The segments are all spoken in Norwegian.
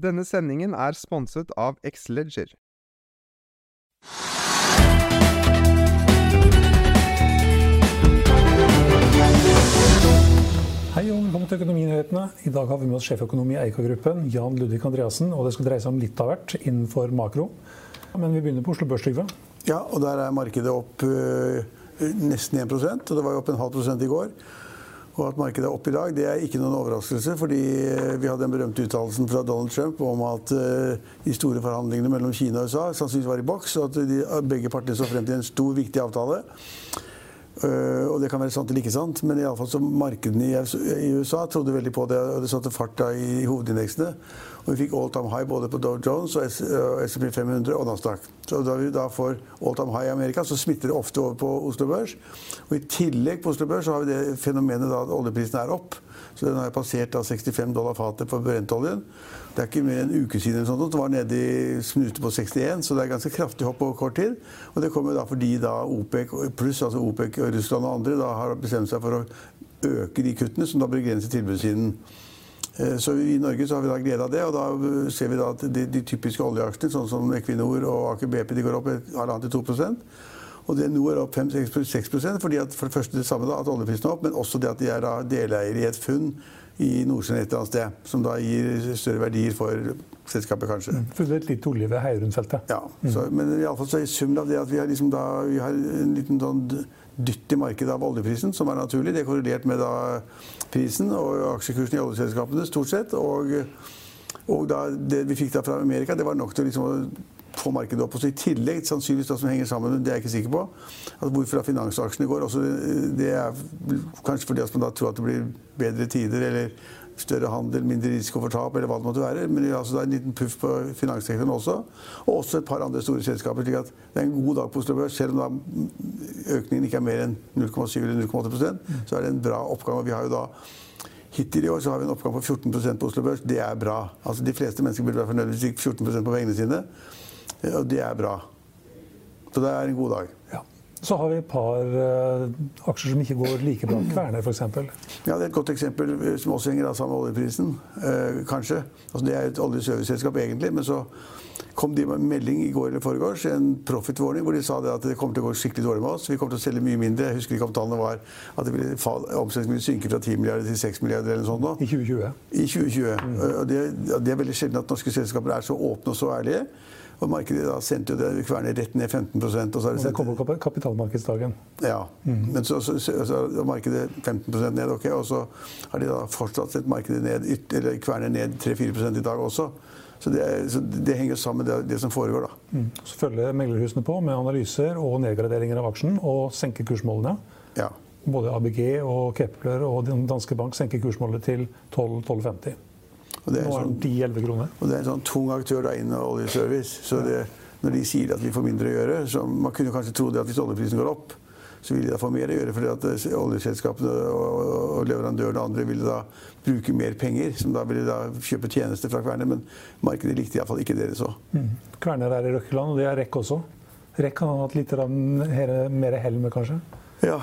Denne sendingen er sponset av Xleger. Hei og velkommen til Økonominyhetene. I dag har vi med oss sjeføkonom i Eika-gruppen, Jan Ludvig Andreassen. Og det skal dreie seg om litt av hvert innenfor makro. Men vi begynner på Oslo Børs, Trygve. Ja, og der er markedet opp øh, nesten 1% og det var jo opp en halv prosent i går. Og at markedet er opp i dag, det er ikke noen overraskelse, fordi øh, vi hadde den berømte uttalelsen fra Donald Trump om at øh, de store forhandlingene mellom Kina og USA sannsynligvis var i boks, og at de, begge partene så frem til en stor, viktig avtale. Uh, og det kan være sant eller ikke sant, men i alle fall så markedene i, USA trodde veldig på det, og det satte fart da i, hovedindeksene. Og vi fikk all time high både på Dow Jones og SMP 500 og Nasdaq. Så da vi da får all time high i Amerika, så smitter det ofte over på Oslo Børs. Og i tillegg på Oslo Børs så har vi det fenomenet da at oljeprisen er opp. Så den har passert da 65 dollar fatet for brentoljen. Det er ikke mer enn en uke siden at det var nede i snute på 61, så det er ganske kraftig hopp på kort tid. Og det kommer da fordi da OPEC pluss, altså OPEC, Russland og andre, da har bestemt seg for å øke de kuttene, som da begrenser tilbudssiden. Så I Norge så har vi da glede av det, og da ser vi da at de, de typiske oljeaksjene, sånn som Equinor og Aker BP, de går opp 1,5-2 og det nå er opp 5-6% fordi at for det første det samme da, at oljeprisen er opp, men også det at de er deleiere i et funn i Nordsjøen et eller annet sted, som da gir større verdier for selskapet, kanskje. Mm. Funnet litt olje ved Heierundfeltet. Ja, så, i men iallfall så er summen av det at vi har, liksom da, vi har en liten sånn dytt i markedet av oljeprisen, som er naturlig. Det er korrelert med da prisen og aksjekursen i oljeselskapene, stort sett. Og, og da, det vi fikk da fra Amerika, det var nok til liksom få markedet opp. Og så I tillegg, sannsynligvis det som henger sammen, det er jeg ikke sikker på, at hvorfor finansaksjene går. Også det er kanskje fordi at man da tror at det blir bedre tider eller større handel, mindre risiko for tap, eller hva det måtte være. Men altså, det er en liten puff på finanssektoren også. Og også et par andre store selskaper. slik at det er en god dag på Oslo Børs. Selv om da økningen ikke er mer enn 0,7 eller 0,8% så er det en bra oppgang. Og vi har jo da Hittil i år så har vi en oppgang på 14% på Oslo Børs. Det er bra. Altså, de fleste mennesker burde være fornøyd hvis de fikk 14% på pengene sine. Og det er bra. Så det er en god dag. Ja. Så har vi et par uh, aksjer som ikke går like bra. Kværner f.eks. Ja, det er et godt eksempel eh, som også henger sammen med oljeprisen. Uh, kanskje. Altså, det er et oljeserviceselskap egentlig, men så kom de med en melding i går eller foregårs, en profit warning, hvor de sa at det kommer til å gå skikkelig dårlig med oss. Vi kommer til å selge mye mindre. Jeg husker ikke om tallene var at det ville omsetningen ville synke fra 10 milliarder til 6 milliarder eller noe sånt. Nå. I 2020. I 2020. Mm. Og det, det, er veldig sjelden at norske selskaper er så åpne og så ærlige. Og markedet da sendte jo det Kværner rett ned 15% og så har det, det kommer på kapitalmarkedsdagen. Ja. Mm. Men så, så, så, så markedet 15% ned, ok, og så har de da fortsatt sendt markedet ned, eller Kværner ned 3-4 i dag også. Så det, så det, henger sammen med det, det, som foregår. da. Mm. Så følger meglerhusene på med analyser og nedgraderinger av aksjen og senker kursmålene. Ja. Både ABG og Kepler og Den danske bank senker kursmålet til 12-12,50. Og det er, sånn, 10-11 kroner. Og det er en sånn tung aktør da innen oljeservice. Så det, når de sier at vi får mindre å gjøre så Man kunne kanskje tro det at hvis oljeprisen går opp, så ville de da få mer å gjøre. fordi eh, oljeselskapene og leverandørene og andre ville da bruke mer penger. Som da ville da kjøpe tjenester fra Kværner. Men markedet likte iallfall ikke dere så. Mm. Kværner er i Røkkeland, og det er REC også. REC har hatt litt mer hell med, kanskje? Ja.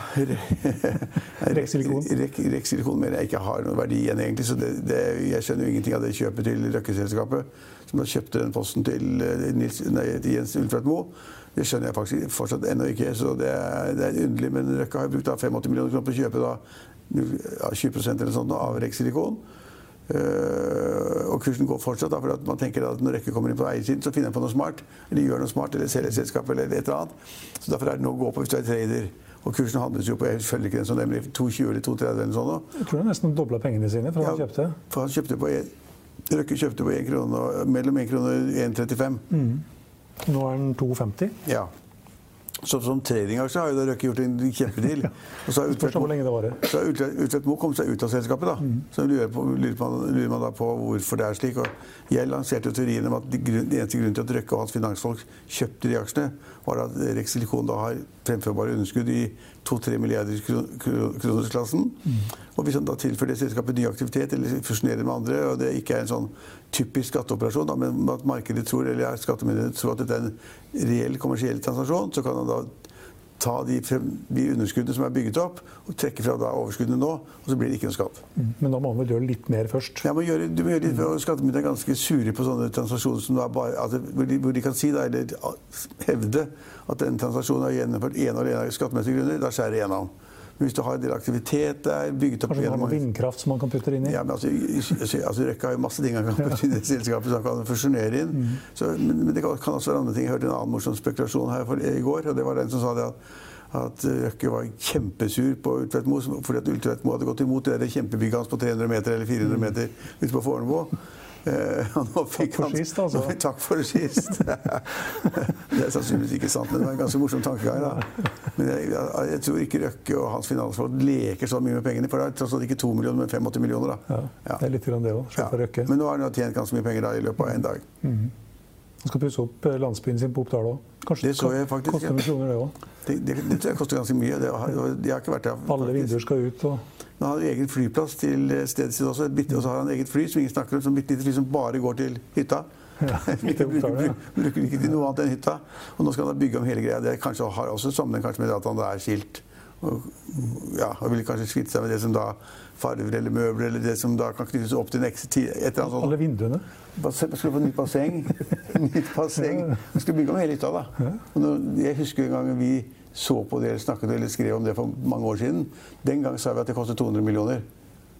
Reksilikon? Reksilikon mener jeg ikke har noen verdi igjen, egentlig. Så det, det, jeg skjønner jo ingenting av det kjøpet til Røkke-selskapet. Som da kjøpte den posten til, eh, Nils, nei, til Jens Ulfrat Moe. Det skjønner jeg faktisk fortsatt ennå ikke. Så det er, det er underlig. Men Røkke har brukt 85 millioner kroner på å kjøpe da, ja, 20% eller sånt av Reksilikon. Uh, og kursen går fortsatt. Da, for at man tenker at når Røkke kommer inn på eiersiden, så finner han på noe smart. Eller gjør noe smart, eller selger selskapet, eller et eller annet. Så derfor er det noe å gå på hvis du er trader. Og kursen handles jo på jeg følger ikke den som nemlig 2,20 eller 2,30 eller noe sånt. Jeg tror han nesten dobla pengene sine fra han kjøpte. For han kjøpte på en, Røkke kjøpte på 1 krone, mellom 1 krone og 1,35. Mm. Nå er den 2,50. Ja. Så som tradingaksje har jo Røkke gjort en kjempedeal. Og så har Utvedt Moe kommet seg ut av selskapet. da. Mm. Så lurer, på, lurer, man, lurer, man, da på hvorfor det er slik. Og jeg lanserte teorien om at de, de eneste grunnen til at Røkke og hans finansfolk kjøpte de aksjene, var at Rex Silikon da har fremførbare underskudd i 2-3 milliarder kronersklassen. Mm. Og hvis han da tilfører det selskapet ny aktivitet eller fusjonerer med andre, og det ikke er en sånn typisk skatteoperasjon, da, men at markedet tror, eller skattemyndighetene tror at dette er en reell kommersiell transaksjon, så kan han da ta de, de, underskuddene som er bygget opp, og trekke fra da overskuddene nå. Og så blir det ikke noe skatt. Mm. Men da må man vel gjøre litt mer først? Ja, gjøre, du må gjøre litt, og Skattemyndighetene er ganske sure på sånne transaksjoner som da bare, altså, hvor, de, hvor, de, kan si da, eller hevde at den transaksjonen er gjennomført ene og alene av skattemessige grunner. Da skjærer Men hvis du har en del aktivitet der bygget opp Kanskje man har vindkraft som man kan putte inn i? Ja, men altså, altså Røkke har jo masse ting han kan putte inn i selskapet som han kan fusjonere inn. Mm. Så, men, men, det kan, kan, også være andre ting. Jeg hørte en annen morsom spekulasjon her for, i går. og det var den som sa det at at Røkke var kjempesur på Ultvedt fordi at Ultvedt hadde gått imot det kjempebygget hans på 300 meter eller 400 meter ute på Fornebu. Eh, takk for sist, altså. Takk for sist. det er sannsynligvis ikke sant, men det var en ganske morsom tankegang. da. Men jeg, jeg, jeg, tror ikke Røkke og hans finansfolk leker så mye med pengene. For det er tross alt ikke 2 millioner, men 85 millioner. da. Ja. Det er litt grann det òg. Ja. Men nå har han tjent ganske mye penger da, i løpet av en dag. Mm. Han skal pusse opp eh, landsbyen sin på Oppdal òg. Kanskje det så jeg faktisk, koster ja. kroner, det òg. Det, det, det, tror jeg koster ganske mye. Det, de har ikke vært der. Alle vinduer skal ut. og... Men han har egen flyplass til stedet sitt også. Og så har han eget fly som ingen snakker om, som bitte lite fly som bare går til hytta. Ja, bruker, bruker ikke til noe annet enn hytta. Og nå skal han bygge om hele greia. Det kanskje, har også sammenheng med at han er skilt. Og, ja, og vil kanskje kvitte seg med det som da farver eller møbler, eller det som da kan knyttes opp til en et eller Alle vinduene? Skulle få nytt basseng. nytt basseng. Vi skulle bygge om hele hytta, da. Og når, jeg husker en gang vi så på det eller snakket eller skrev om det for mange år siden. Den gang sa vi at det kostet 200 millioner.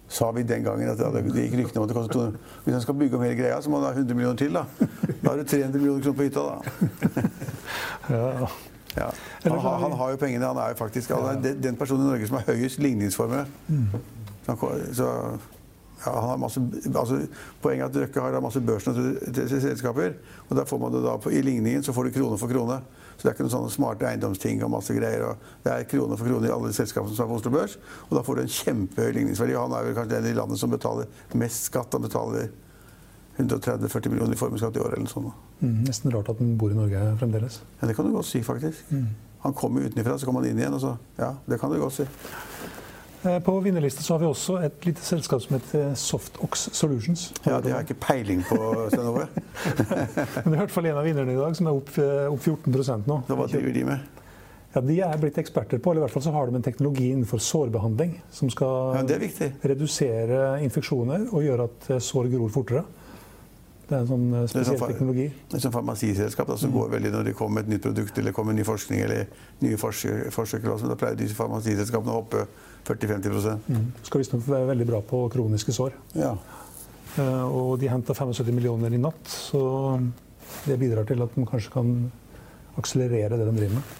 Sa vi den gangen at det, gikk ryktene om at det kostet 200 Hvis han skal bygge om hele greia, så må han ha 100 millioner til, da. Da har du 300 millioner kroner på hytta, da. ja. Ja. Han, har, han, har jo pengene. Han er jo faktisk han er den personen i Norge som har høyest ligningsformue. Mm. Så ja, han har masse, altså, Poenget er at Røkke har masse børsnotierte selskaper. og da får man det da på, I ligningen så får du krone for krone. Så det er ikke noen sånne smarte eiendomsting og masse greier. Og det er krone for krone i alle selskapene som er på Oslo Børs. Og da får du en kjempehøy ligningsverdi. Og han er vel kanskje den i landet som betaler mest skatt. Han betaler 130-40 millioner i formuesskatt i året eller noe sånt. Mm, nesten rart at han bor i Norge fremdeles. Ja, Det kan du godt si, faktisk. Mm. Han kommer utenfra, så kommer han inn igjen. og så, ja, Det kan du godt si. Eh, på vinnerlista så har vi også et lite selskap som heter Softox Solutions. Ja, Det har jeg ikke peiling på, Stein Ove. Men det er i hvert fall en av vinnerne i dag, som er opp, eh, opp 14% nå. Hva driver de med? Ja, De er blitt eksperter på, eller i hvert fall så har de en teknologi innenfor sårbehandling som skal ja, redusere infeksjoner og gjøre at eh, sår gror fortere. Det er en sånn spesiell det sånn, teknologi. Det er sånn farmasiselskap da, som mm. går veldig når det kommer et nytt produkt eller kommer ny forskning eller nye forsøk. forsøk da pleier disse farmasiselskapene å hoppe 40-50 mm. Skal visstnok være veldig bra på kroniske sår. Ja. Uh, og de henta 75 millioner i natt, så det bidrar til at de kanskje kan akselerere det de driver med.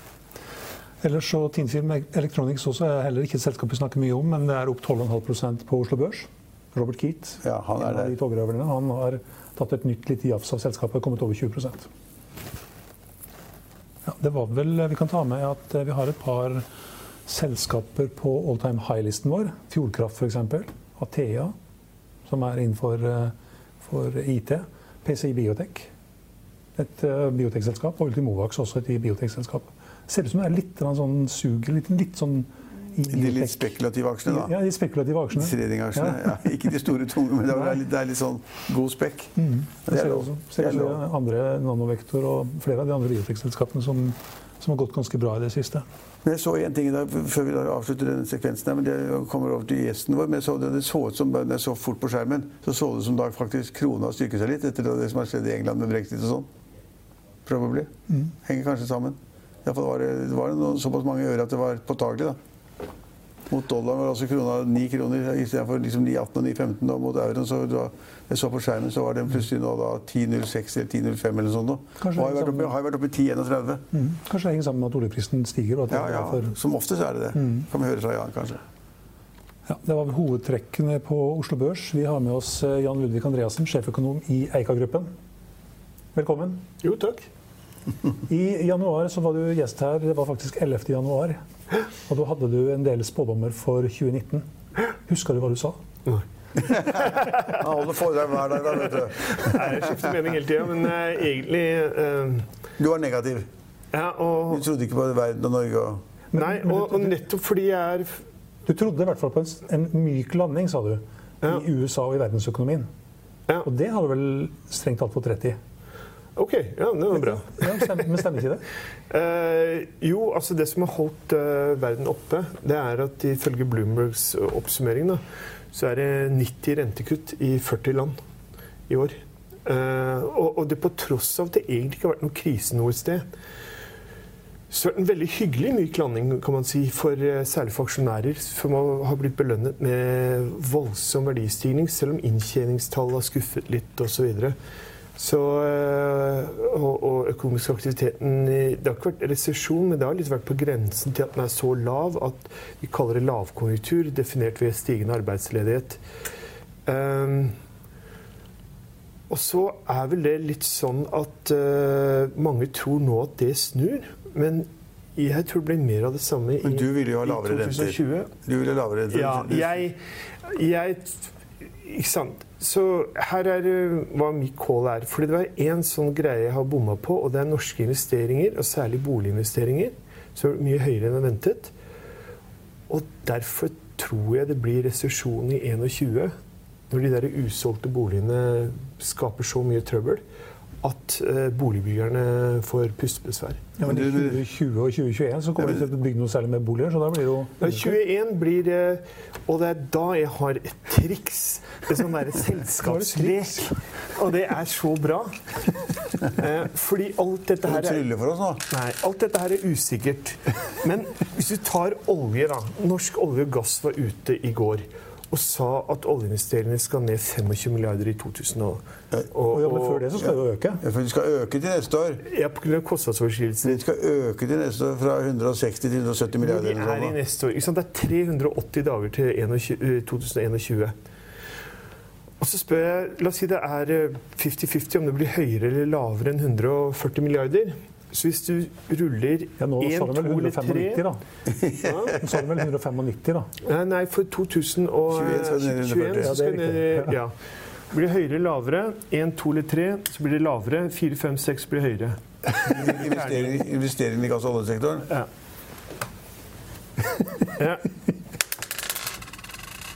Ellers så Tinfilm Electronics også er heller ikke et selskap vi snakker mye om, men det er opp 12,5% på Oslo Børs. Robert Keat, ja, han, er en av de han har tatt et nytt lite jafs av selskapet, kommet over 20% ja, det var vel, Vi kan ta med at vi har et par selskaper på all time high-listen vår. Fjordkraft f.eks. Athea, som er innenfor eh, for IT. PCI Biotech, et uh, biotekselskap. Og Ultimovax, også et biotekselskap. Ser ut som det er litt sånn sug, litt, litt sånn de litt spekulative aksjene, da. Ja, de spekulative aksjene. Tradingaksjene. Ja. ja. ikke de store, tunge, men det er litt, det er litt sånn god spekk. Mm. Det ser også. Ser også andre Nanovektor og flere av de andre biotekselskapene som, som har gått ganske bra i det siste. Men jeg så en ting da, før vi avslutter denne sekvensen, her, men det kommer over til gjesten vår. men jeg så det, det så ut som, når jeg så fort på skjermen, så så det som da faktisk krona styrket seg litt etter det som har skjedd i England med brexit og sånn. Probably. Mm. Henger kanskje sammen. Iallfall var det, det var noe, såpass mange øre at det var påtagelig. da. Mot dollaren var altså krona 9 kroner istedenfor liksom 9,18 og 9,15 nå mot euroen. Så da, jeg så på skjermen, så var den plutselig nå da 10,06 eller 10,05 eller noe sånt. nå. Kanskje Og har jo vært liksom- oppe, har vært oppe i 10,31. Mm. Kanskje det henger sammen med at oljeprisen stiger? Og at Ja, ja. for- Som oftest er det det. Kan vi høre fra Jan, kanskje. Ja, det var hovedtrekkene på Oslo Børs. Vi har med oss eh, Jan Ludvig Andreassen, sjeføkonom i Eika-gruppen. Velkommen. Jo, takk. I januar så var du gjest her. Det var faktisk 11. januar. Og da hadde du en del spådommer for 2019. Husker du hva du sa? Nei. Han holder foredrag hver dag, da, vet du. Jeg skifter mening hele tida, men uh, egentlig uh, Du var negativ. Ja, Du trodde ikke på verden og Norge og Nei, og, og nettopp fordi jeg er Du trodde i hvert fall på en, en myk landing, sa du, Ja. i USA og i verdensøkonomien. Ja, Og det har du vel strengt tatt fått rett i? OK. Ja, det var bra. Ja, stemmer, men stemmer ikke det? Eh, jo, altså det som har holdt uh, verden oppe, det er at ifølge Bloombergs oppsummering, da, så er det 90 rentekutt i 40 land i år. Eh, og, og det på tross av at det egentlig ikke har vært noen krise noe sted. Så er det en veldig hyggelig myk landing, kan man si, for uh, særlig for aksjonærer, som har- har blitt belønnet med voldsom verdistigning, selv om inntjeningstallet har skuffet litt osv. Så, eh, og, og økonomisk aktiviteten Det har ikke vært resesjon, men det har litt vært på grensen til at den er så lav at vi kaller det lavkonjunktur, definert ved stigende arbeidsledighet. Um, og så er vel det litt sånn at uh, mange tror nå at det snur, men jeg tror det blir mer av det samme i, Men du ville jo ha lavere renter. Du ville ha lavere renter. Ja, jeg, jeg Ikke sant. Så her er eh, hva mitt call er. Fordi det var én sånn greie jeg har bomma på, og det er norske investeringer, og særlig boliginvesteringer, som er mye høyere enn jeg ventet. Og derfor tror jeg det blir resesjon i 2021, når de der usolgte boligene skaper så mye trøbbel at eh, boligbyggerne får pustebesvær. Ja, men I 2020 og 2021 så kommer vi til å bygge noe særlig med boliger, så da blir det jo Ja, 21 blir det Og det er da jeg har et triks. Et sånn derre selskapslek. Og det er så bra. Eh, fordi alt dette her du er for oss nå? Nei, alt dette her er usikkert. Men hvis du tar olje, da. Norsk olje og gass var ute i går og sa at oljeinvesteringene skal ned 25 milliarder i 2000. Og, Og ja, men før det så skal det jo øke. Ja, for de skal øke til neste år. Ja, pga. kostnadsoverskridelser. De skal øke til neste år fra 160 til 170 milliarder. De er i sånn, neste år. Ikke sant? Det er 380 dager til 21, eh, 2021. Og så spør jeg, La oss si det er eh, 50-50 om det blir høyere eller lavere enn 140 milliarder. Så hvis du ruller 1, 2 eller 195, 3. Nå sa du vel 195, da. Nei, Nei, for 2021 skal det ned i 140. så skal det ja. Blir det høyere eller lavere? 1, 2 eller 3, så blir det lavere. 4, 5, 6 blir høyere. Investering, investering i gass- og oljesektoren. Ja. ja.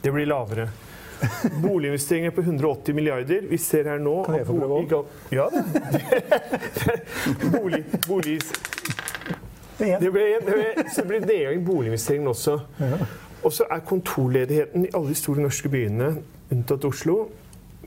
Det blir lavere. Boliginvesteringer på 180 milliarder. Vi ser her nå Kan jeg få prøve òg? Ja da. bolig, bolig, Det ble, det ble, så blir det nedgang i boliginvesteringen også. Og så er kontorledigheten i alle de store norske byene, unntatt Oslo,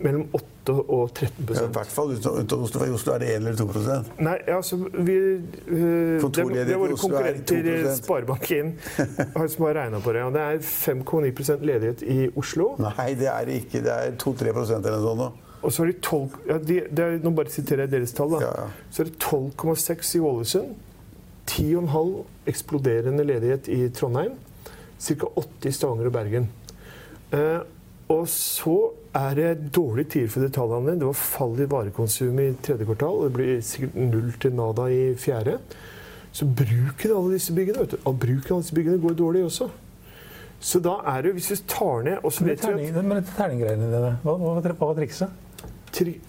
mellom 8 og 13 Ja, I hvert fall unntatt Oslo. I Oslo er det 1 eller 2 Nei, altså vi, øh, det, det er i våre er konkurrenter 2%. Sparebank1 som har regna på det. Og det er 5,9% ledighet i Oslo. Nei, det er det ikke. Det er 2-3% eller noe sånt. Og så har de 12 ja, de, det er, Nå bare siterer jeg deres tall. da. Ja, ja. Så er det 12,6 i Ålesund. 10,5 eksploderende ledighet i Trondheim. Ca. 80 i Stavanger og Bergen. Eh, og så er det dårlige tider for detaljhandelen. Det var fall i varekonsum i tredje kvartal. og Det blir sikkert null til nada i fjerde. Så bruken av alle disse byggene vet du, og bruken av disse byggene går dårlig også. Så da er det, hvis du tar ned og så Men vet vi at men terninggreiene dine, hva, hva, hva var trikset?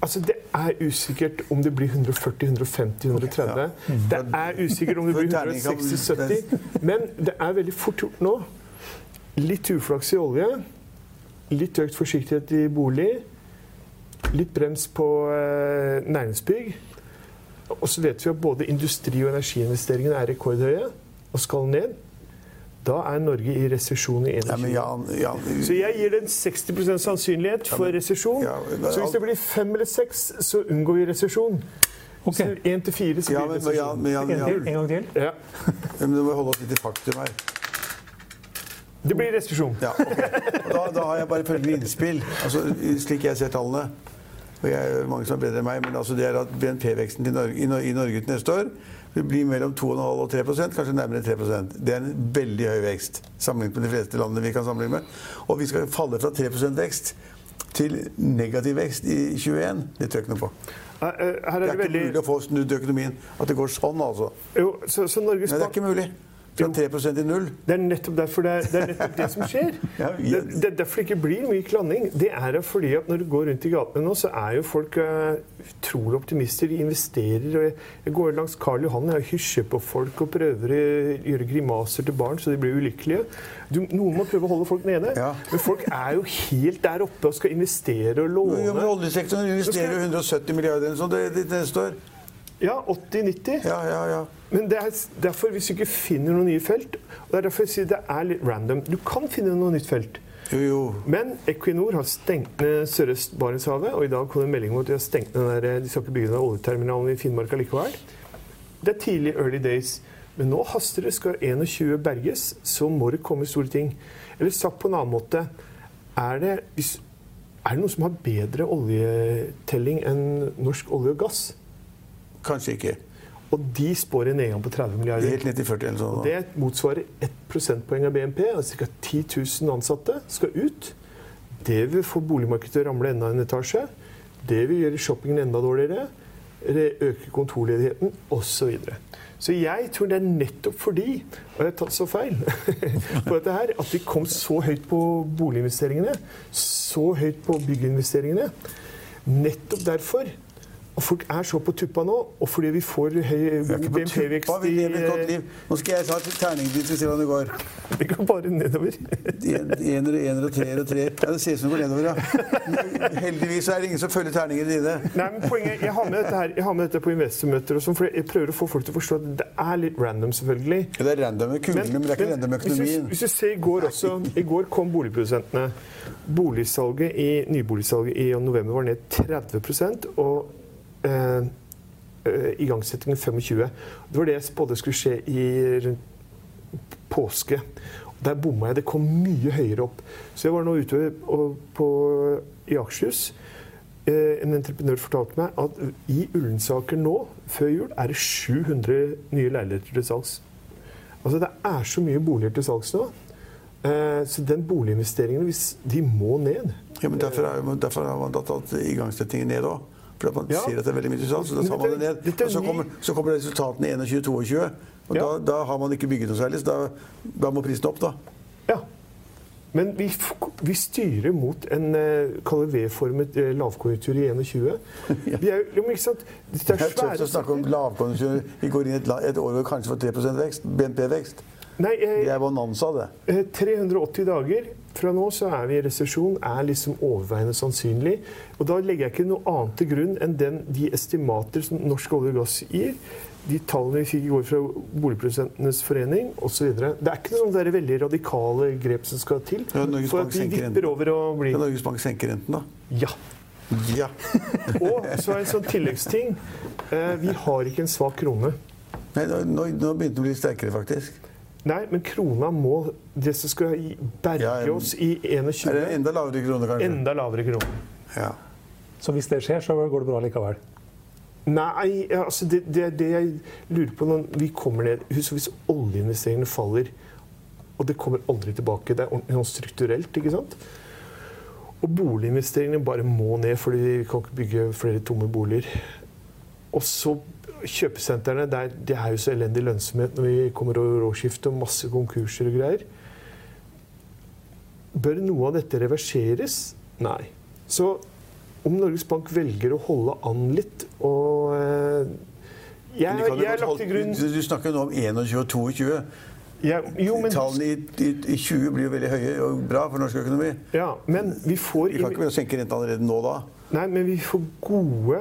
Altså, det er usikkert om det blir 140, 150, 130. Det er usikkert om det blir For terning kan- 160-70. Men det er veldig fort gjort nå. Litt uflaks i olje. Litt økt forsiktighet i bolig. Litt brems på eh, næringsbygg. Og så vet vi at både industri- og energiinvesteringene er rekordhøye og skal ned. Da er Norge i resesjon i 21. Ja, Jan Så jeg gir det en 60% sannsynlighet for resesjon. ja, så hvis det blir fem eller seks, så unngår vi resesjon. Okay. Så én til fire, så blir det resesjon. En, en gang til? Ja. men du må holde oss litt i faktum her. Det blir restitusjon. Ja, okay. Da, da har jeg bare følgende innspill. Altså, slik jeg ser tallene, og jeg er mange som er bedre enn meg, men altså det er at BNP-veksten i, i, i Norge til neste år vil bli mellom 2,5 og 3 kanskje nærmere 3 Det er en veldig høy vekst sammenlignet med de fleste landene vi kan sammenligne med. Og vi skal falle fra 3 vekst til negativ vekst i 21. Det tror jeg ikke noe på. Her er det, Det er ikke veldig mulig å få snudd økonomien. At det går sånn, altså. jo, så, så Norges Nei, det er ikke mulig. Fra 3 til null. Det er nettopp derfor det er, det er nettopp det som skjer. Ja, Det, ja. det er derfor det ikke blir mye klandring. Det er fordi at når du går rundt i gatene nå, så er jo folk eh, utrolig optimister. De investerer. og Jeg, jeg går langs Karl Johan og hysjer på folk og prøver å gjøre grimaser til barn så de blir ulykkelige. Du, noen må prøve å holde folk nede. Ja. Men folk er jo helt der oppe og skal investere og låne. Jo, men oljesektoren investerer jo 170 milliarder eller det, det, det neste år. Ja, 80-90. Ja, ja, ja. Men det er derfor, hvis du ikke finner noe nye felt og Det er derfor jeg sier det er litt random. Du kan finne noe nytt felt. Jo, jo. Men Equinor har stengt ned Sørøst-Barentshavet, og i dag kom det en melding om at de har stengt ned den der, de skal ikke bygge ned oljeterminalen i Finnmark likevel. Det er tidlig early days. Men nå haster det. Skal 21 berges, så må det komme store ting. Eller sagt på en annen måte Er det, er det noen som har bedre oljetelling enn norsk olje og gass? Kanskje ikke. Og de spår en nedgang på 30 milliarder. Helt ned til 40 eller sånn. Det motsvarer 1 prosentpoeng av BNP. altså Ca. 10 000 ansatte skal ut. Det vil få boligmarkedet til å ramle enda en etasje. Det vil gjøre shoppingen enda dårligere. Det øker kontorledigheten osv. Så, videre. så jeg tror det er nettopp fordi, og jeg har tatt så feil på dette her, at vi kom så høyt på boliginvesteringene, så høyt på bygginvesteringene. Nettopp derfor. Og folk er så på tuppa nå, og fordi vi får høy BNP-vekst i vi. Nå skal jeg ta til terningen din se hvordan det går. Det går bare nedover. En- Enere, enere, treer og treer. Ja, det ser ut som det går nedover, ja. Heldigvis er det ingen som følger terningene dine. Nei, men poenget, Jeg har med dette, her, jeg har med dette på investormøter, og sånn, for jeg prøver å få folk til å forstå at det er litt random, selvfølgelig. Ja, Det er random med kulene, men det er ikke random med hvis, du, økonomien. hvis du ser i går også I går kom boligprodusentene. Boligsalget i, Nyboligsalget i november var ned 30% og eh, eh, igangsettingen 25 Det var det jeg spådde skulle skje i påske. Der bomma jeg. Det kom mye høyere opp. Så jeg var nå ute og, på, i Akershus. Eh, En entreprenør fortalte meg at i Ullensaker nå, før jul, er det 700 nye leiligheter til salgs. Altså Det er så mye boliger til salgs nå. Eh, Så den boliginvesteringen, de må ned. Ja, men derfor, er, derfor har man tatt igangsettingen ned òg. For man Ja. ser at det er veldig mye til så da tar man det ned. Og så kommer, så kommer resultatene i 21-22. Og Ja. da, da har man ikke bygget noe særlig, så da, da må prisen opp, da. Ja. Men vi, vi styrer mot en uh, V-formet uh, lavkonjunktur i 21. Vi er, ikke sant? Det er Jeg tør å snakke om lavkonjunktur. Vi går inn i et, et år hvor kanskje får 3% vekst. BNP-vekst. Nei, eh, Det er bonanza, det. Eh, 380 dager fra nå så er vi i resesjon, er liksom overveiende sannsynlig. Og da legger jeg ikke noe annet til grunn enn den, de estimater som Norsk olje og gass gir. De tallene vi fikk i går fra Boligprodusentenes forening osv. Det er ikke noen der veldig radikale grep som skal til Ja, for at vi vipper over og blir ja, Norges Bank senker renten, da? Ja. Ja. Og så er en sånn tilleggsting. Eh, vi har ikke en svak krone. Nei, nå, nå nå begynte det å bli sterkere, faktisk. Nei, men krona må Det som skal berge Ja, en- oss i Er det enda lavere krone, kanskje? enda lavere krone. Ja. Så hvis det skjer, så går det bra likevel. Nei, altså det, det er det jeg lurer på når vi kommer ned Husk hvis oljeinvesteringene faller, og det kommer aldri tilbake. Det er ordentlig strukturelt, ikke sant? Og boliginvesteringene bare må ned, fordi vi kan ikke bygge flere tomme boliger. Og så kjøpesentrene, der, det er jo så elendig lønnsomhet når vi kommer over årsskiftet, og masse konkurser og greier. Bør noe av dette reverseres? Nei. Så om Norges Bank velger å holde an litt og eh, jeg, jeg har lagt til grunn du, du snakker nå om 21 og 22. Ja, Jo, men, Tallene i, i, i 20 blir jo veldig høye og bra for norsk økonomi. ja, men vi får Vi kan ikke senke renta allerede nå, da. Nei, men vi får gode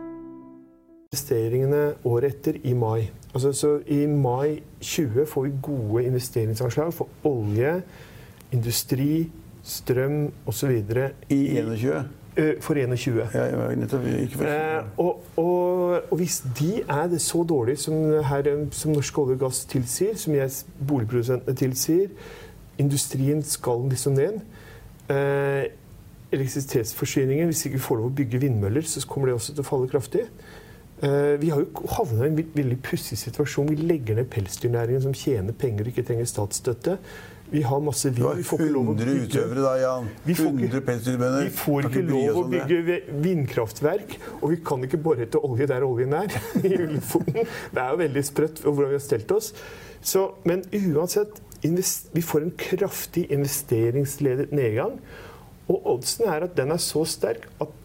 investeringene året etter, i mai. Altså, så I mai 20 får vi gode investeringsanslag for olje, industri, strøm osv. I 21? For 21. Ja, nettopp, ikke for... Eh, og, og, og, hvis de er det så dårlige som, her, som Norsk olje og gass tilsier, som jeg, boligprodusentene tilsier, industrien skal liksom ned eh, Elektrisitetsforsyningen, hvis ikke vi får lov å bygge vindmøller, så kommer det også til å falle kraftig. Eh, vi har jo havna i en veldig pussig situasjon. Vi legger ned pelsdyrnæringen som tjener penger og ikke trenger statsstøtte. Vi har masse vind. Du har 100 utøvere da, Jan. 100 pelsdyrbønder. Vi får ikke lov å bygge vindkraftverk, og vi kan ikke bore etter olje der oljen er. i Det er jo veldig sprøtt hvordan vi har stelt oss. Så, men uansett, vi får en kraftig investeringsledet nedgang. Og oddsen er at den er så sterk at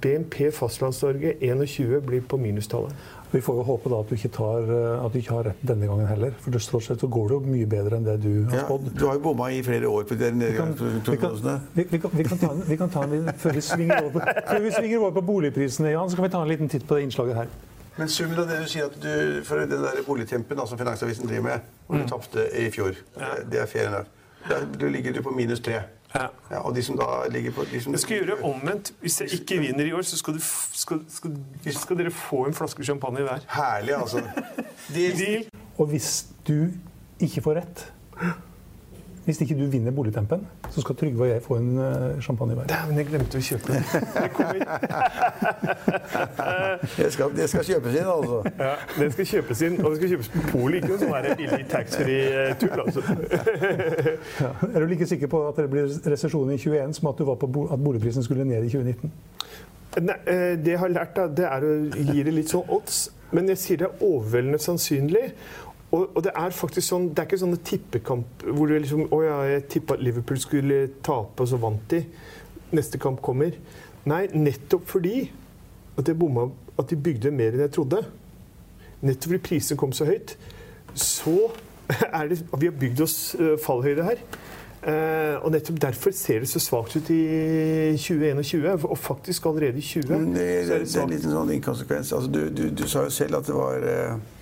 BNP Fastlands-Norge 21 blir på minustallet. Vi får jo håpe da at du ikke, tar, eh, at du ikke har rett denne gangen heller. For stort sett så går det jo mye bedre enn det du har spådd. Ja, du har jo bomma i flere år på de nedgangsprognosene. Vi, vi, vi, kan ta en, vi kan ta en før vi svinger over, før vi svinger over på boligprisene, Jan, så kan vi ta en liten titt på det innslaget her. Men summen av det du sier at du, for den der boligtempen som Finansavisen driver med, hvor du mm. tapte i fjor, det er fair enough. Da ligger du på minus tre. Ja. ja. og de som da ligger på Jeg skal gjøre omvendt. Hvis jeg ikke vinner i år, så skal, du, skal, skal, skal dere få en flaske champagne hver. Herlig, altså. Deal. Deal. Og hvis du ikke får rett hvis ikke du vinner boligtempen, så skal Trygve og jeg få en uh, champagne hver. Dæven, jeg glemte å kjøpe den. det, skal, det skal kjøpes inn, altså. Ja, den skal kjøpes inn, og det skal kjøpes på polet. Ikke noe sånn billig taxfree-tull, altså. ja. Er du like sikker på at det blir resesjon i 21 som at, du var på at boligprisen skulle ned i 2019? Nei, eh, det jeg har lært, da, det er å gi det litt sånn odds. Men jeg sier det er overveldende sannsynlig. Og, og, det er faktisk sånn, det er ikke sånne tippekamp hvor du liksom Å ja, jeg tippa at Liverpool skulle tape, og så vant de. Neste kamp kommer. Nei, nettopp fordi at, bomma, at de bygde mer enn jeg trodde. Nettopp fordi prisene kom så høyt. Så er det Vi har bygd oss uh, fallhøyde her. Uh, og nettopp derfor ser det så svakt ut i 2021, og faktisk allerede i 20. Men det, det, det, er en liten sånn inkonsekvens. Altså, du, du, du, sa jo selv at det var uh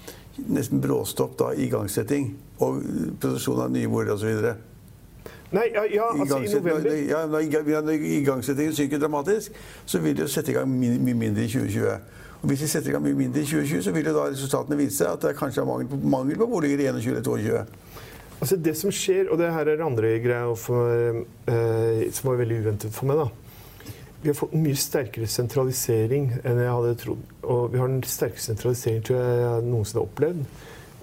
nesten bråstopp da, igangsetting og produksjon av nye boliger osv. Nei, ja, ja altså i november ja, Når igangsettingen synker dramatisk, så vil det sette i gang mye mindre i 2020. Og Hvis de setter i gang mye mindre i 2020, så vil jo da resultatene vise at det kanskje er mangel på, mangel på boliger i 21 eller 22. Altså Det som skjer, og det her er andre greier for, eh, som var veldig uventet for meg da, vi har fått en mye sterkere sentralisering enn jeg hadde trodd. Og vi har den sterkeste sentralisering tror jeg jeg noensinne har opplevd.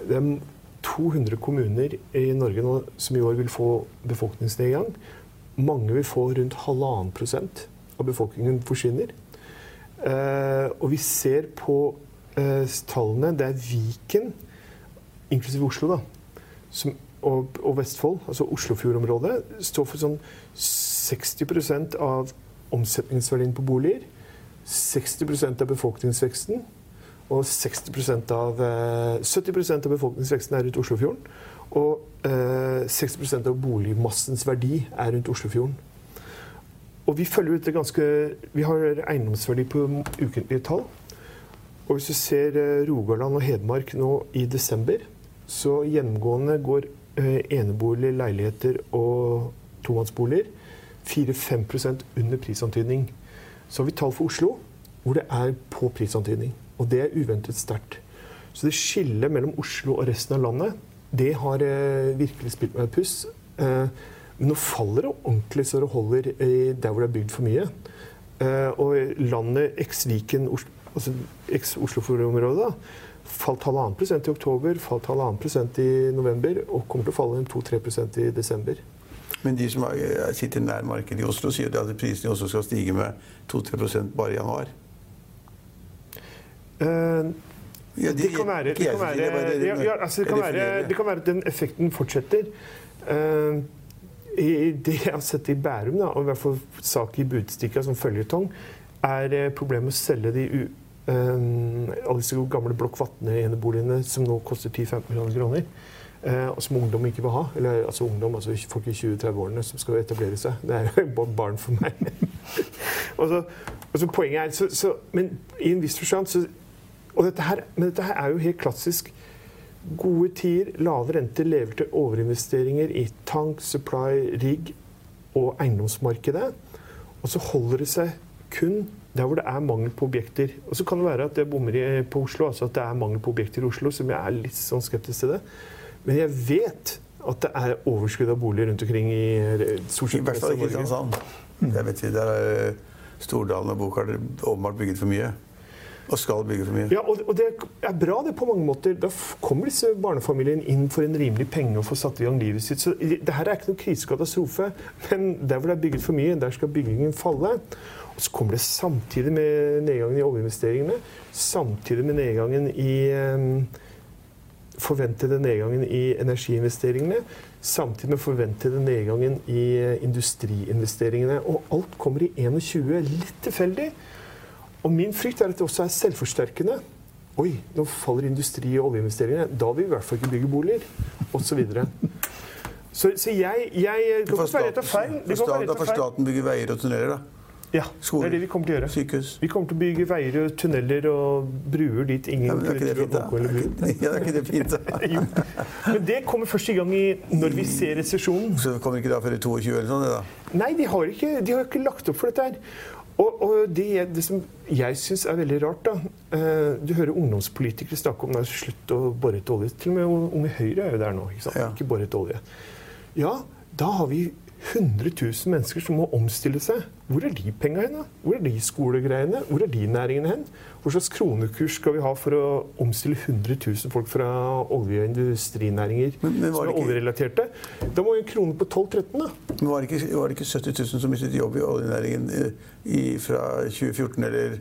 Det er 200 kommuner i Norge nå som i år vil få befolkningsnedgang. Mange vil få rundt halvannen prosent av befolkningen forsvinner. Eh, og vi ser på eh, tallene Det er Viken, inklusiv Oslo, da, som, og, og, Vestfold, altså Oslofjordområdet, står for sånn 60% av omsetningsverdien på boliger. 60% av befolkningsveksten. Og 60% av, 70 eh, av befolkningsveksten er rundt Oslofjorden. Og eh, 60 av boligmassens verdi er rundt Oslofjorden. Og vi følger dette ganske Vi har eiendomsverdi på ukentlige tall. Og hvis du ser eh, Rogaland og Hedmark nå i desember, så gjennomgående går eh, enebolig, leiligheter og tomannsboliger 4-5% under prisantydning. Så har vi tall for Oslo hvor det er på prisantydning. Og det er uventet sterkt. Så det skillet mellom Oslo og resten av landet, det har eh, virkelig spilt meg et puss. Eh, men nå faller det ordentlig så det holder eh, der hvor det er bygd for mye. Eh, og landet eks-Viken, altså eks-Oslofjordområdet, falt halvannen prosent i oktober, falt halvannen prosent i november og kommer til å falle en 2-3% i desember. Men de som er- sitter nær markedet i Oslo, sier at prisene i Oslo skal stige med 2-3 bare i januar. Uh, Ja, det, det kan være, det kan være, det- ja, altså det, kan være, det kan være at den effekten fortsetter. Uh, i det jeg har sett i Bærum, da, og i hvert fall sak i Budstikka som føljetong, er problemet med å selge de u, eh, alle disse gamle Blokk Vatne-eneboligene som nå koster 10-15 millioner kroner. Eh, og som ungdom ikke vil ha. Eller altså ungdom, altså folk i 20-30-årene som skal etablere seg. Det er jo bare barn for meg. og så, og så poenget er så, så, Men i en viss forstand så og dette her, Men dette her er jo helt klassisk. Gode tider, lave renter lever til overinvesteringer i tank, supply, rigg og eiendomsmarkedet. Og så holder det seg kun der hvor det er mangel på objekter. Og så kan det være at jeg bommer på Oslo, altså at det er mangel på objekter i Oslo, som jeg er litt sånn skeptisk til det. Men jeg vet at det er overskudd av boliger rundt omkring i stort sett I hvert fall resten. Kristiansand. Det vet vi. Der er Stordalen og Bokarter åpenbart bygget for mye. Og skal bygge for mye. Ja, og, det er bra det på mange måter. Da kommer disse barnefamiliene inn for en rimelig penge og får satt i gang livet sitt. Så det her er ikke noen krisekatastrofe, men der hvor det er bygget for mye, der skal byggingen falle. Og så kommer det samtidig med nedgangen i oljeinvesteringene, samtidig med nedgangen i eh, forventede nedgangen i energiinvesteringene, samtidig med forventede nedgangen i eh, industriinvesteringene. Og alt kommer i 21, litt tilfeldig. Og min frykt er at det også er selvforsterkende. Oi, nå faller industri- og oljeinvesteringene. Da vil vi i hvert fall ikke bygge boliger. Og så videre. Så, så jeg, jeg Det kan være rett og feil. Det kan være Da rett får og feil. staten bygge veier og tunneler, da. Ja, det er det vi kommer til å gjøre. Sykehus. Vi kommer til å bygge veier og tunneler og bruer dit ingen Ja, men er ikke det fint, da? Ja, det er ikke det fint, da? Jo. Men det kommer først i gang i når vi ser resesjonen. Så kommer ikke da før i 22 eller sånn, det da? Nei, de har ikke, de har ikke lagt opp for dette her. Og, og det, det som jeg syns er veldig rart, da eh, Du hører ungdomspolitikere snakke om nei, slutt å bore etter olje. Til og med Unge Høyre er jo der nå. Ikke sant? Ja. Ikke bore etter olje. Ja, da har vi 100 000 mennesker som må omstille seg. Hvor er de penga hen? Hvor er de skolegreiene? Hvor er de næringene hen? Hva slags kronekurs skal vi ha for å omstille 100 000 folk fra olje- og industrinæringer Men- men som er ikke- oljerelaterte? Da må jo en krone på 12-13, da. Men var det, ikke, var det ikke 70 000 som mistet jobb i oljenæringen eh, i, fra 2014, eller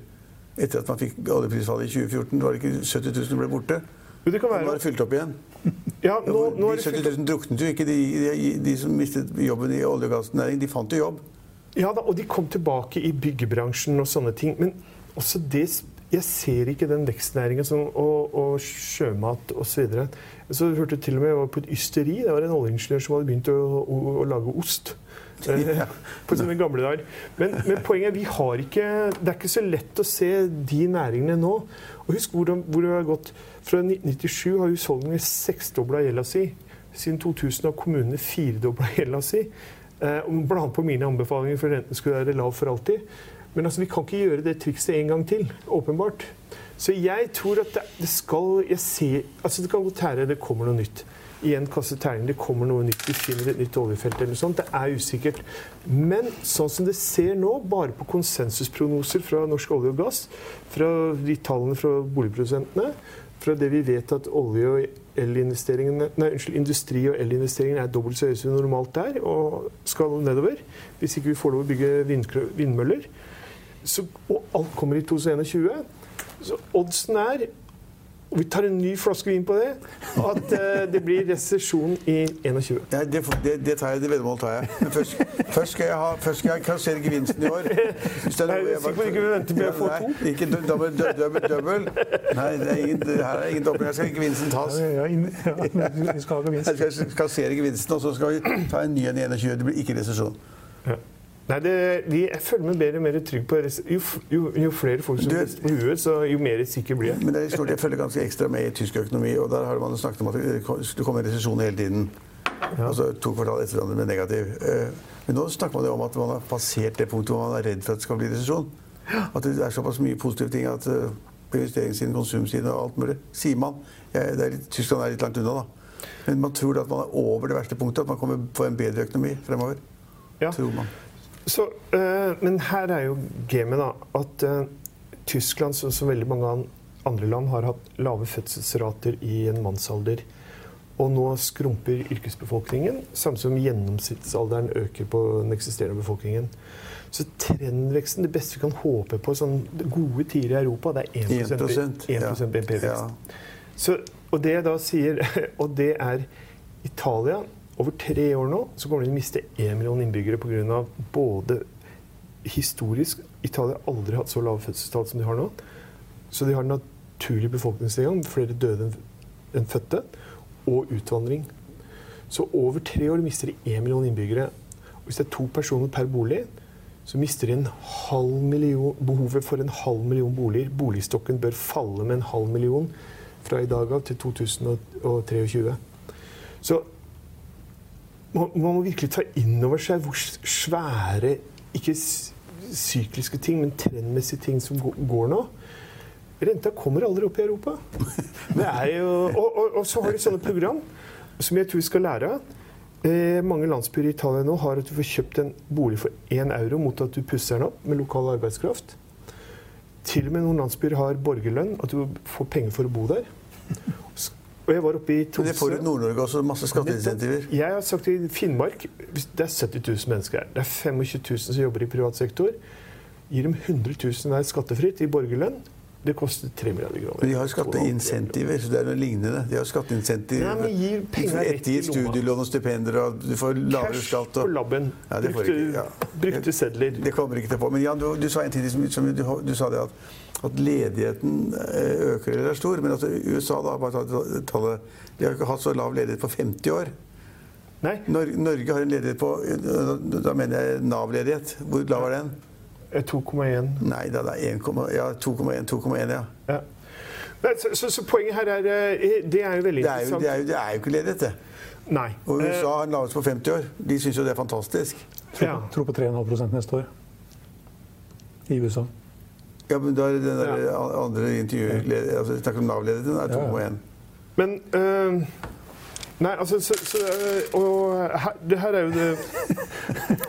etter at man fikk oljeprisfallet i 2014? Var det ikke 70 000 som ble borte? Men det kan Nå er det fylt opp igjen. Ja, nå, nå de 70 000 druknet jo ikke. De, de, de som mistet jobben i olje- og gassnæringen, de fant jo jobb. Ja da, og de kom tilbake i byggebransjen og sånne ting. Men også det Jeg ser ikke den vekstnæringen som, og, og sjømat osv. Så, så hørte jeg til og med jeg var på et ysteri. Det var en oljeingeniør som hadde begynt å, å, å lage ost. På sine gamle dager. Men, men poenget er vi har ikke Det er ikke så lett å se de næringene nå. Og husk hvordan, hvor det har gått. Fra 1997 har husholdningene seksdobla gjelda si. Siden 2000 har kommunene firedobla gjelda si. Eh, Blant på mine anbefalinger for renten skulle være lav for alltid. Men altså, vi kan ikke gjøre det trikset en gang til. Åpenbart. Så jeg tror at det, det skal jeg ser, altså Det kan godt være det kommer noe nytt. Igjen kaste terning. Det kommer noe nytt. Vi finner et nytt oljefelt eller noe sånt. Det er usikkert. Men sånn som det ser nå, bare på konsensusprognoser fra Norsk olje og gass, fra de tallene fra boligprodusentene, fra det vi vet at olje- og elinvesteringene, nei, unnskyld, industri- og elinvesteringene er dobbelt så høye som normalt er, og skal nedover, hvis ikke vi får lov å bygge vindmøller, så, og alt kommer i 2021, så oddsen er og vi tar en ny flaske vin på det. At uh, det blir resesjon i 21. Ja, det, det, det tar jeg, det veddemålet tar jeg. Men først, først, skal jeg ha, først skal jeg kassere gevinsten i år. Det sikker på at du ikke vente med å få Nei, Ikke dobbel, dobbel, dobbel. Nei, det er ingen, det her er ingen dobbel. Her skal gevinsten tas. Ja, ja, ja, vi skal ha gevinst. Jeg skal kassere gevinsten, og så skal vi ta en ny en i 21. Det blir ikke resesjon. Nei, det, de, Jeg føler meg bedre og mer trygg på jo, jo, jo flere folk som rister på huet, så jo mer sikker blir jeg. Men det er stort, jeg følger ganske ekstra med i tysk økonomi, og der har man jo snakket om at det skulle komme en resesjon hele tiden. Altså to kvartal etter hverandre med negativ. Eh, Men nå snakker man jo om at man har passert det punktet hvor man er redd for at det skal bli resesjon. At det er såpass mye positive ting at eh, på investeringssiden, konsumsiden og alt mulig, sier man. Jeg, er litt, Tyskland er litt langt unna, da. Men man tror at man er over det verste punktet, at man kommer få en bedre økonomi fremover. Ja. Tror man. Så, eh, men her er jo gamet, da. At eh, Tyskland, som, som veldig mange andre land, har hatt lave fødselsrater i en mannsalder. Og nå skrumper yrkesbefolkningen, samtidig som gjennomsnittsalderen øker på den eksisterende befolkningen. Så trendveksten, det beste vi kan håpe på sånn gode tider i Europa, det er 1, 1%, 1 BNP-vekst. Ja. Så, og det jeg da sier, og det er Italia Over tre år nå så kommer de til å miste én million innbyggere pga. både historisk Italia har aldri hatt så lave fødselstall som de har nå. Så de har en naturlig befolkningsnedgang, flere døde enn- fødte, og utvandring. Så over tre år mister de én million innbyggere. Og hvis det er to personer per bolig, så mister de en halv million, behovet for en halv million boliger. Boligstokken bør falle med en halv million fra i dag av til 2023. Så man, man må virkelig ta inn over seg hvor svære, ikke sykliske ting, men trendmessige ting som går nå. Renta kommer aldri opp i Europa. Jo, og, og, og så har de sånne program som jeg tror vi skal lære av. Eh, mange landsbyer i Italia nå har at du får kjøpt en bolig for én euro mot at du pusser den opp med lokal arbeidskraft. Til og med noen landsbyer har borgerlønn, at du får penger for å bo der. Og jeg var oppe i Men det får Tromsø. du Nord-Norge også, masse skatteinsentiver. Jeg har sagt i Finnmark Det er 70 000 mennesker her. Det er 25 000 som jobber i privat sektor. Gir dem 100 000 hver skattefritt i borgerlønn. Det koster 3 milliarder kroner. De har skatteinsentiver, så det er noe lignende. De har skatteinsentiver. Nei, men gir penger rett i lomma. studielån og stipender, og du får lavere Cash skatt. på Og... labben. Ja, brukte, ja. brukte sedler. Det kommer ikke til å få. Men Jan, du, du sa en ting som, som du, du sa det at, at ledigheten eh, øker eller er stor. Men altså, USA da, bare ta tallet, de har ikke hatt så lav ledighet på 50 år. Nei, Norge har en ledighet på eh, Da mener jeg Nav-ledighet. Hvor lav er den? Eh, 2,1. Nei, da, det er 1,1, ja, 2,1, 2,1, ja. Ja. Så, så, så poenget her er eh, Det er jo veldig Det er jo, interessant. det er jo, det er jo ikke ledighet, det. Nei. Og Eh, USA har den laveste på 50 år. De syns jo det er fantastisk. Tror, Ja. tror på 3,5% neste år i USA. Ja, men da er det den der Ja. andre intervjuet altså, Snakk om Nav-ledigheten, er Ja, ja. 2,1. Men øh, Nei, altså så, så, øh, Og her, det her er jo det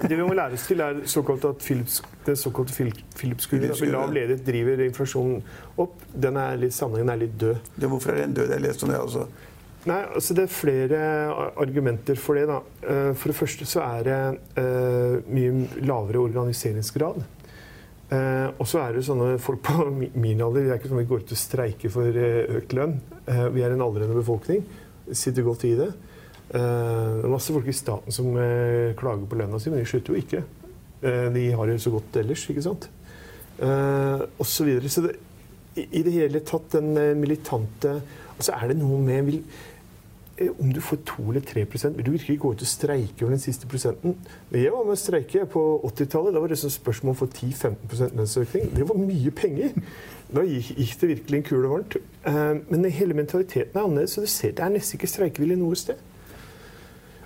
Det vi må lære oss til, er såkalt at Philips, det såkalte Phil- Philips-kurven. At lav ledighet driver inflasjonen opp. Den er litt, sammenhengen er litt død. Ja, hvorfor er den død? Jeg leste om det også. Nei, altså Det er flere argumenter for det. da. Eh, For det første så er det uh, mye lavere organiseringsgrad. Uh, og så er det sånne folk på min alder Det er ikke sånn at vi går ut og streiker for økt lønn. Uh, vi er en aldrende befolkning. Sitter godt i det. Uh, det er masse folk i staten som uh, klager på lønna si, men de slutter jo ikke. Uh, de har det så godt ellers, ikke sant. Og så videre. Så det, i, i det hele tatt den militante Altså er det noe med vil, om du får 2 eller 3% vil du virkelig gå ut og streike over den siste prosenten? Jeg var med å streike på 80-tallet. Da var det sånn spørsmål få 10-15 lønnsøkning. Det var mye penger. Da gikk, det virkelig en kule varmt. Eh, men hele mentaliteten er annerledes, så du ser det er nesten ikke streikevilje noe sted.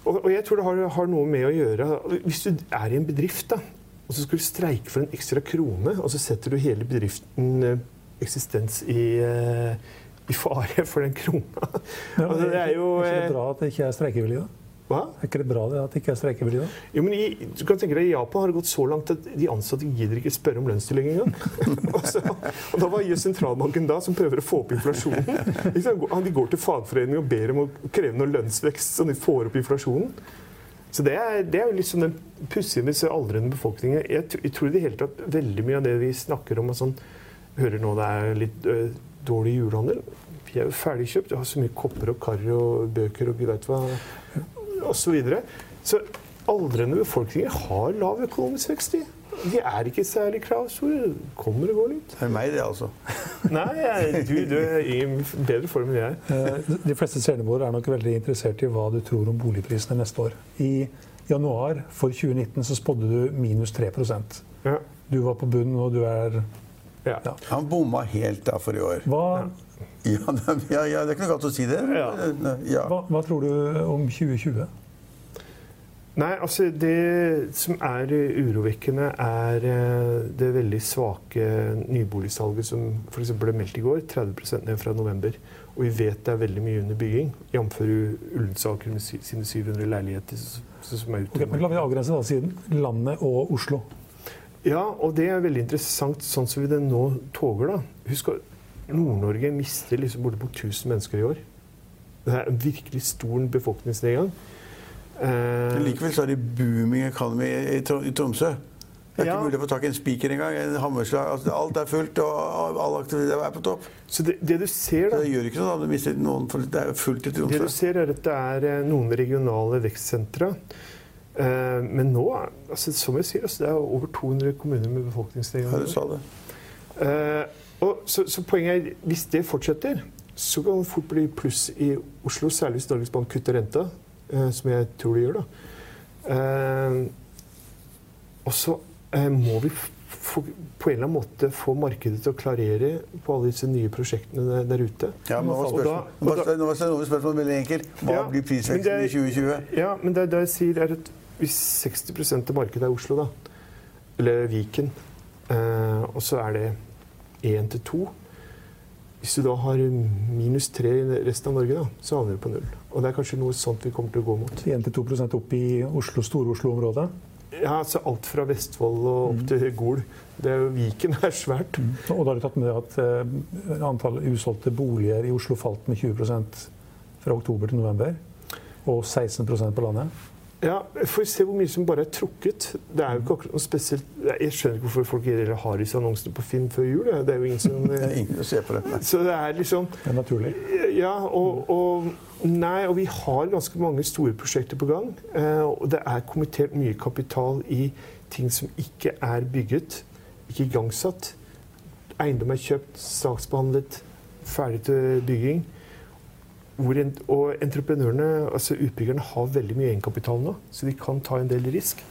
Og, og jeg tror det har, har noe med å gjøre Hvis du er i en bedrift, da, og så skal du streike for en ekstra krone, og så setter du hele bedriften eh, eksistens i, eh, i fare for den krona. Ja, Altså, det er jo er ikke bra at det ikke er streikevilje, da? Hva? Er ikke det bra det at det ikke er streikevilje. Jo, men i, du kan tenke deg, I Japan har det gått så langt at de ansatte gidder ikke spørre om lønnstillegg engang. og, så- og da Hva gjør sentralbanken da, som prøver å få opp inflasjonen? De går til fagforeningen og ber om å kreve noe lønnsvekst, så de får opp inflasjonen. Så Det er, det er jo liksom den pussige med aldrende befolkningen. Jeg, jeg tror i det hele tatt veldig mye av det vi snakker om og sånn, Hører nå det er litt ø, dårlig julehandel. Vi er jo ferdigkjøpt. Vi har så mye kopper og kar og bøker og gud veit hva osv. Så, så aldrende befolkninger har lav økonomisk vekst. De, de er ikke særlig kravstore. Kommer og går litt. Det er meg, det, altså. Nei, jeg, du, du er i bedre form enn jeg. Eh, De fleste seerne våre er nok veldig interessert i hva du tror om boligprisene neste år. I januar for 2019 så spådde du minus 3 Ja. Du var på bunnen, og du er Ja. Ja. Han bomma helt da for i år. hva, Ja, ja, ja, det er ikke noe galt å si det. Ja. Ja. hva, hva tror du om 2020? Nei, altså det som er urovekkende, er eh, det veldig svake nyboligsalget som f.eks. ble meldt i går. 30% ned fra november. Og vi vet det er veldig mye under bygging. Jf. Ullensaker med sine 700 leiligheter som er ute. men La vi avgrense da siden landet og Oslo. Ja, og det er veldig interessant sånn som vi det nå toger, da. Husk Nord-Norge mister liksom bortimot 1000 mennesker i år. Det er en virkelig stor befolkningsnedgang. Eh, Men likevel så er det booming economy i, i Tromsø. Det er Ja. ikke mulig å få tak i en spiker engang. En hammerslag. Altså, alt er fullt, og all aktivitet er på topp. så det, det du ser, Så det gjør ikke noe om du mister noen, for det er fullt i Tromsø. Det du ser er at det er eh, noen regionale vekstsentre. Eh, Men nå, altså, som jeg sier, altså, det er over 200 kommuner med Ja, befolkningsnedgang. du sa det. Og så, så poenget er, hvis det fortsetter, så kan det fort bli pluss i Oslo, særlig hvis Norges Bank kutter renta, eh, som jeg tror de gjør. da. Eh, og så eh, må vi få, på en eller annen måte få markedet til å klarere på alle disse nye prosjektene der, der ute. Ja, men Og da- og da- nå var spørsmålet, veldig enkelt. Hva Ja, blir prisveksten er- i 2020? Ja, men det, det jeg sier er at hvis 60% av markedet er Oslo, da, eller Viken, eh, og så er det 1 til 2 Hvis du da har minus 3 i resten av Norge, da, så havner du på null. Og det er kanskje noe sånt vi kommer til å gå mot. 1-2 opp i Oslo, Stor-Oslo-området. Ja, altså Alt fra Vestfold og opp til Gol. Det er jo, Viken er svært. Og da har du tatt med at eh, antallet usolgte boliger i Oslo falt med 20% fra oktober til november. Og 16% på landet. Ja, Får vi se hvor mye som bare er trukket. Det er jo ikke akkurat noe spesielt Jeg skjønner ikke hvorfor folk heller har disse annonsene på Finn før jul. Det er jo ingen som Det er ingen å se på det. Så det er liksom Det er naturlig. Ja, og, og Nei, og vi har ganske mange store prosjekter på gang. eh, Og det er kommentert mye kapital i ting som ikke er bygget, ikke igangsatt. Eiendom er kjøpt, saksbehandlet, ferdig til bygging. Hvor en, og entreprenørene, altså utbyggerne, har veldig mye egenkapital nå, så de kan ta en del risk.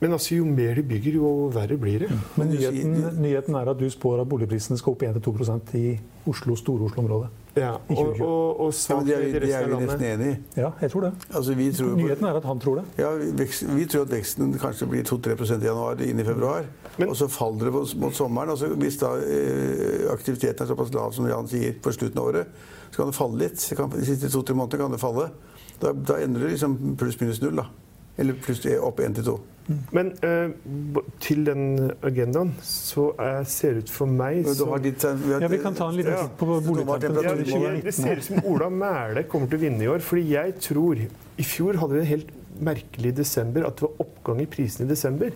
Men altså, jo mer de bygger, jo verre blir det. Men Men nyheten, nyheten er at du spår at boligprisene skal opp 1-2% i Oslo, Stor-Oslo-området. Ja, og, og, og Ja, de er, det er vi nesten enig i. Ja, jeg tror det. Altså, vi, tror Nyheten er at han tror det. ja, vekst, vi tror at veksten kanskje blir 2-3% i januar inn i februar. Men- og så faller det mot, mot sommeren. Altså, hvis da eh, aktiviteten er såpass lav som Jan sier på slutten av året, så kan det falle litt. Det kan, de siste to-tre månedene kan det falle. Da, da ender det liksom pluss-minus null. da. Eller pluss opp 1 til 2. Men uh, til den agendaen så er, ser det ut for meg som ditt, vi har- Ja, Vi kan ta en liten Ja. på boligtempen ja, det, det ser ut som Ola Mæle kommer til å vinne i år. Fordi jeg tror I fjor hadde vi en helt merkelig desember. At det var oppgang i prisene i desember.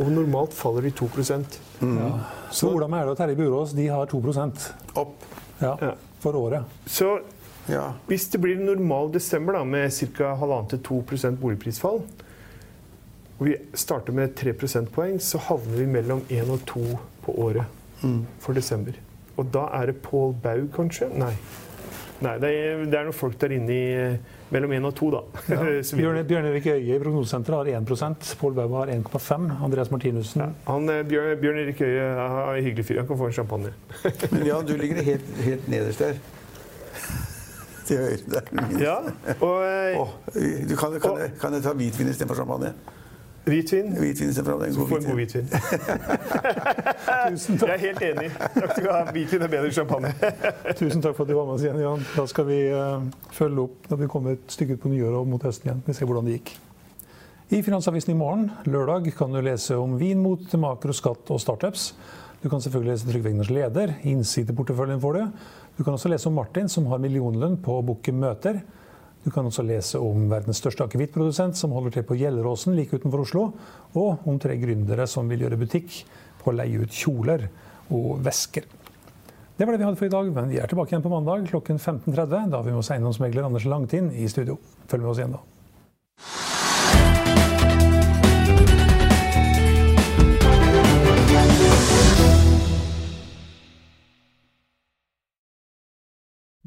Og normalt faller de 2% Så Ola Mæle og Terje Burås de har 2 Opp. ja, Ja. for året. Så Ja. hvis det blir en normal desember da, med ca. 1,5-2% boligprisfall, og vi starter med 3 prosentpoeng, så havner vi mellom 1 og 2 på året for desember. Og da er det Pål Baug, kanskje? Nei. Nei, det er, det er noen folk der inne i eh, mellom 1 og 2, da. Ja. Bjørn, Bjørn Erik Øie i Prognosesenteret har 1 Pål Baug har 1,5 Andreas Martinussen ja, han, eh, Bjørn, Bjørn Erik Øie er en hyggelig fyr. Han kan få en champagne. Men ja, du ligger helt, helt nederst der. Til høyre der. Ja, og oh, du kan, kan, jeg, kan jeg ta hvitvin istedenfor champagne? hvitvin. Hvitvin istedenfor champagne. Så får en god hvitvin. hvitvin. Tusen Jeg er helt enig. Takk skal du ha. Hvitvin er bedre enn champagne. tusen takk for at du var med oss igjen, Jan. Da skal vi uh, følge opp når vi kommer et stykke ut på nyåret og mot høsten igjen. Vi ser hvordan det gikk. I Finansavisen i morgen, lørdag, kan du lese om vin mot makroskatt og startups. Du kan selvfølgelig lese Trygve Egners leder. Innsideporteføljen får du. Du kan også lese om Martin, som har millionlønn på å booke møter. Du kan også lese om verdens største akevittprodusent, som holder til på Gjelleråsen like utenfor Oslo. Og om tre gründere som vil gjøre butikk på å leie ut kjoler og vesker. Det var det vi hadde for i dag, men vi er tilbake igjen på mandag klokken 15.30. Da har vi med oss eiendomsmegler Anders Langtind i studio. Følg med oss igjen da.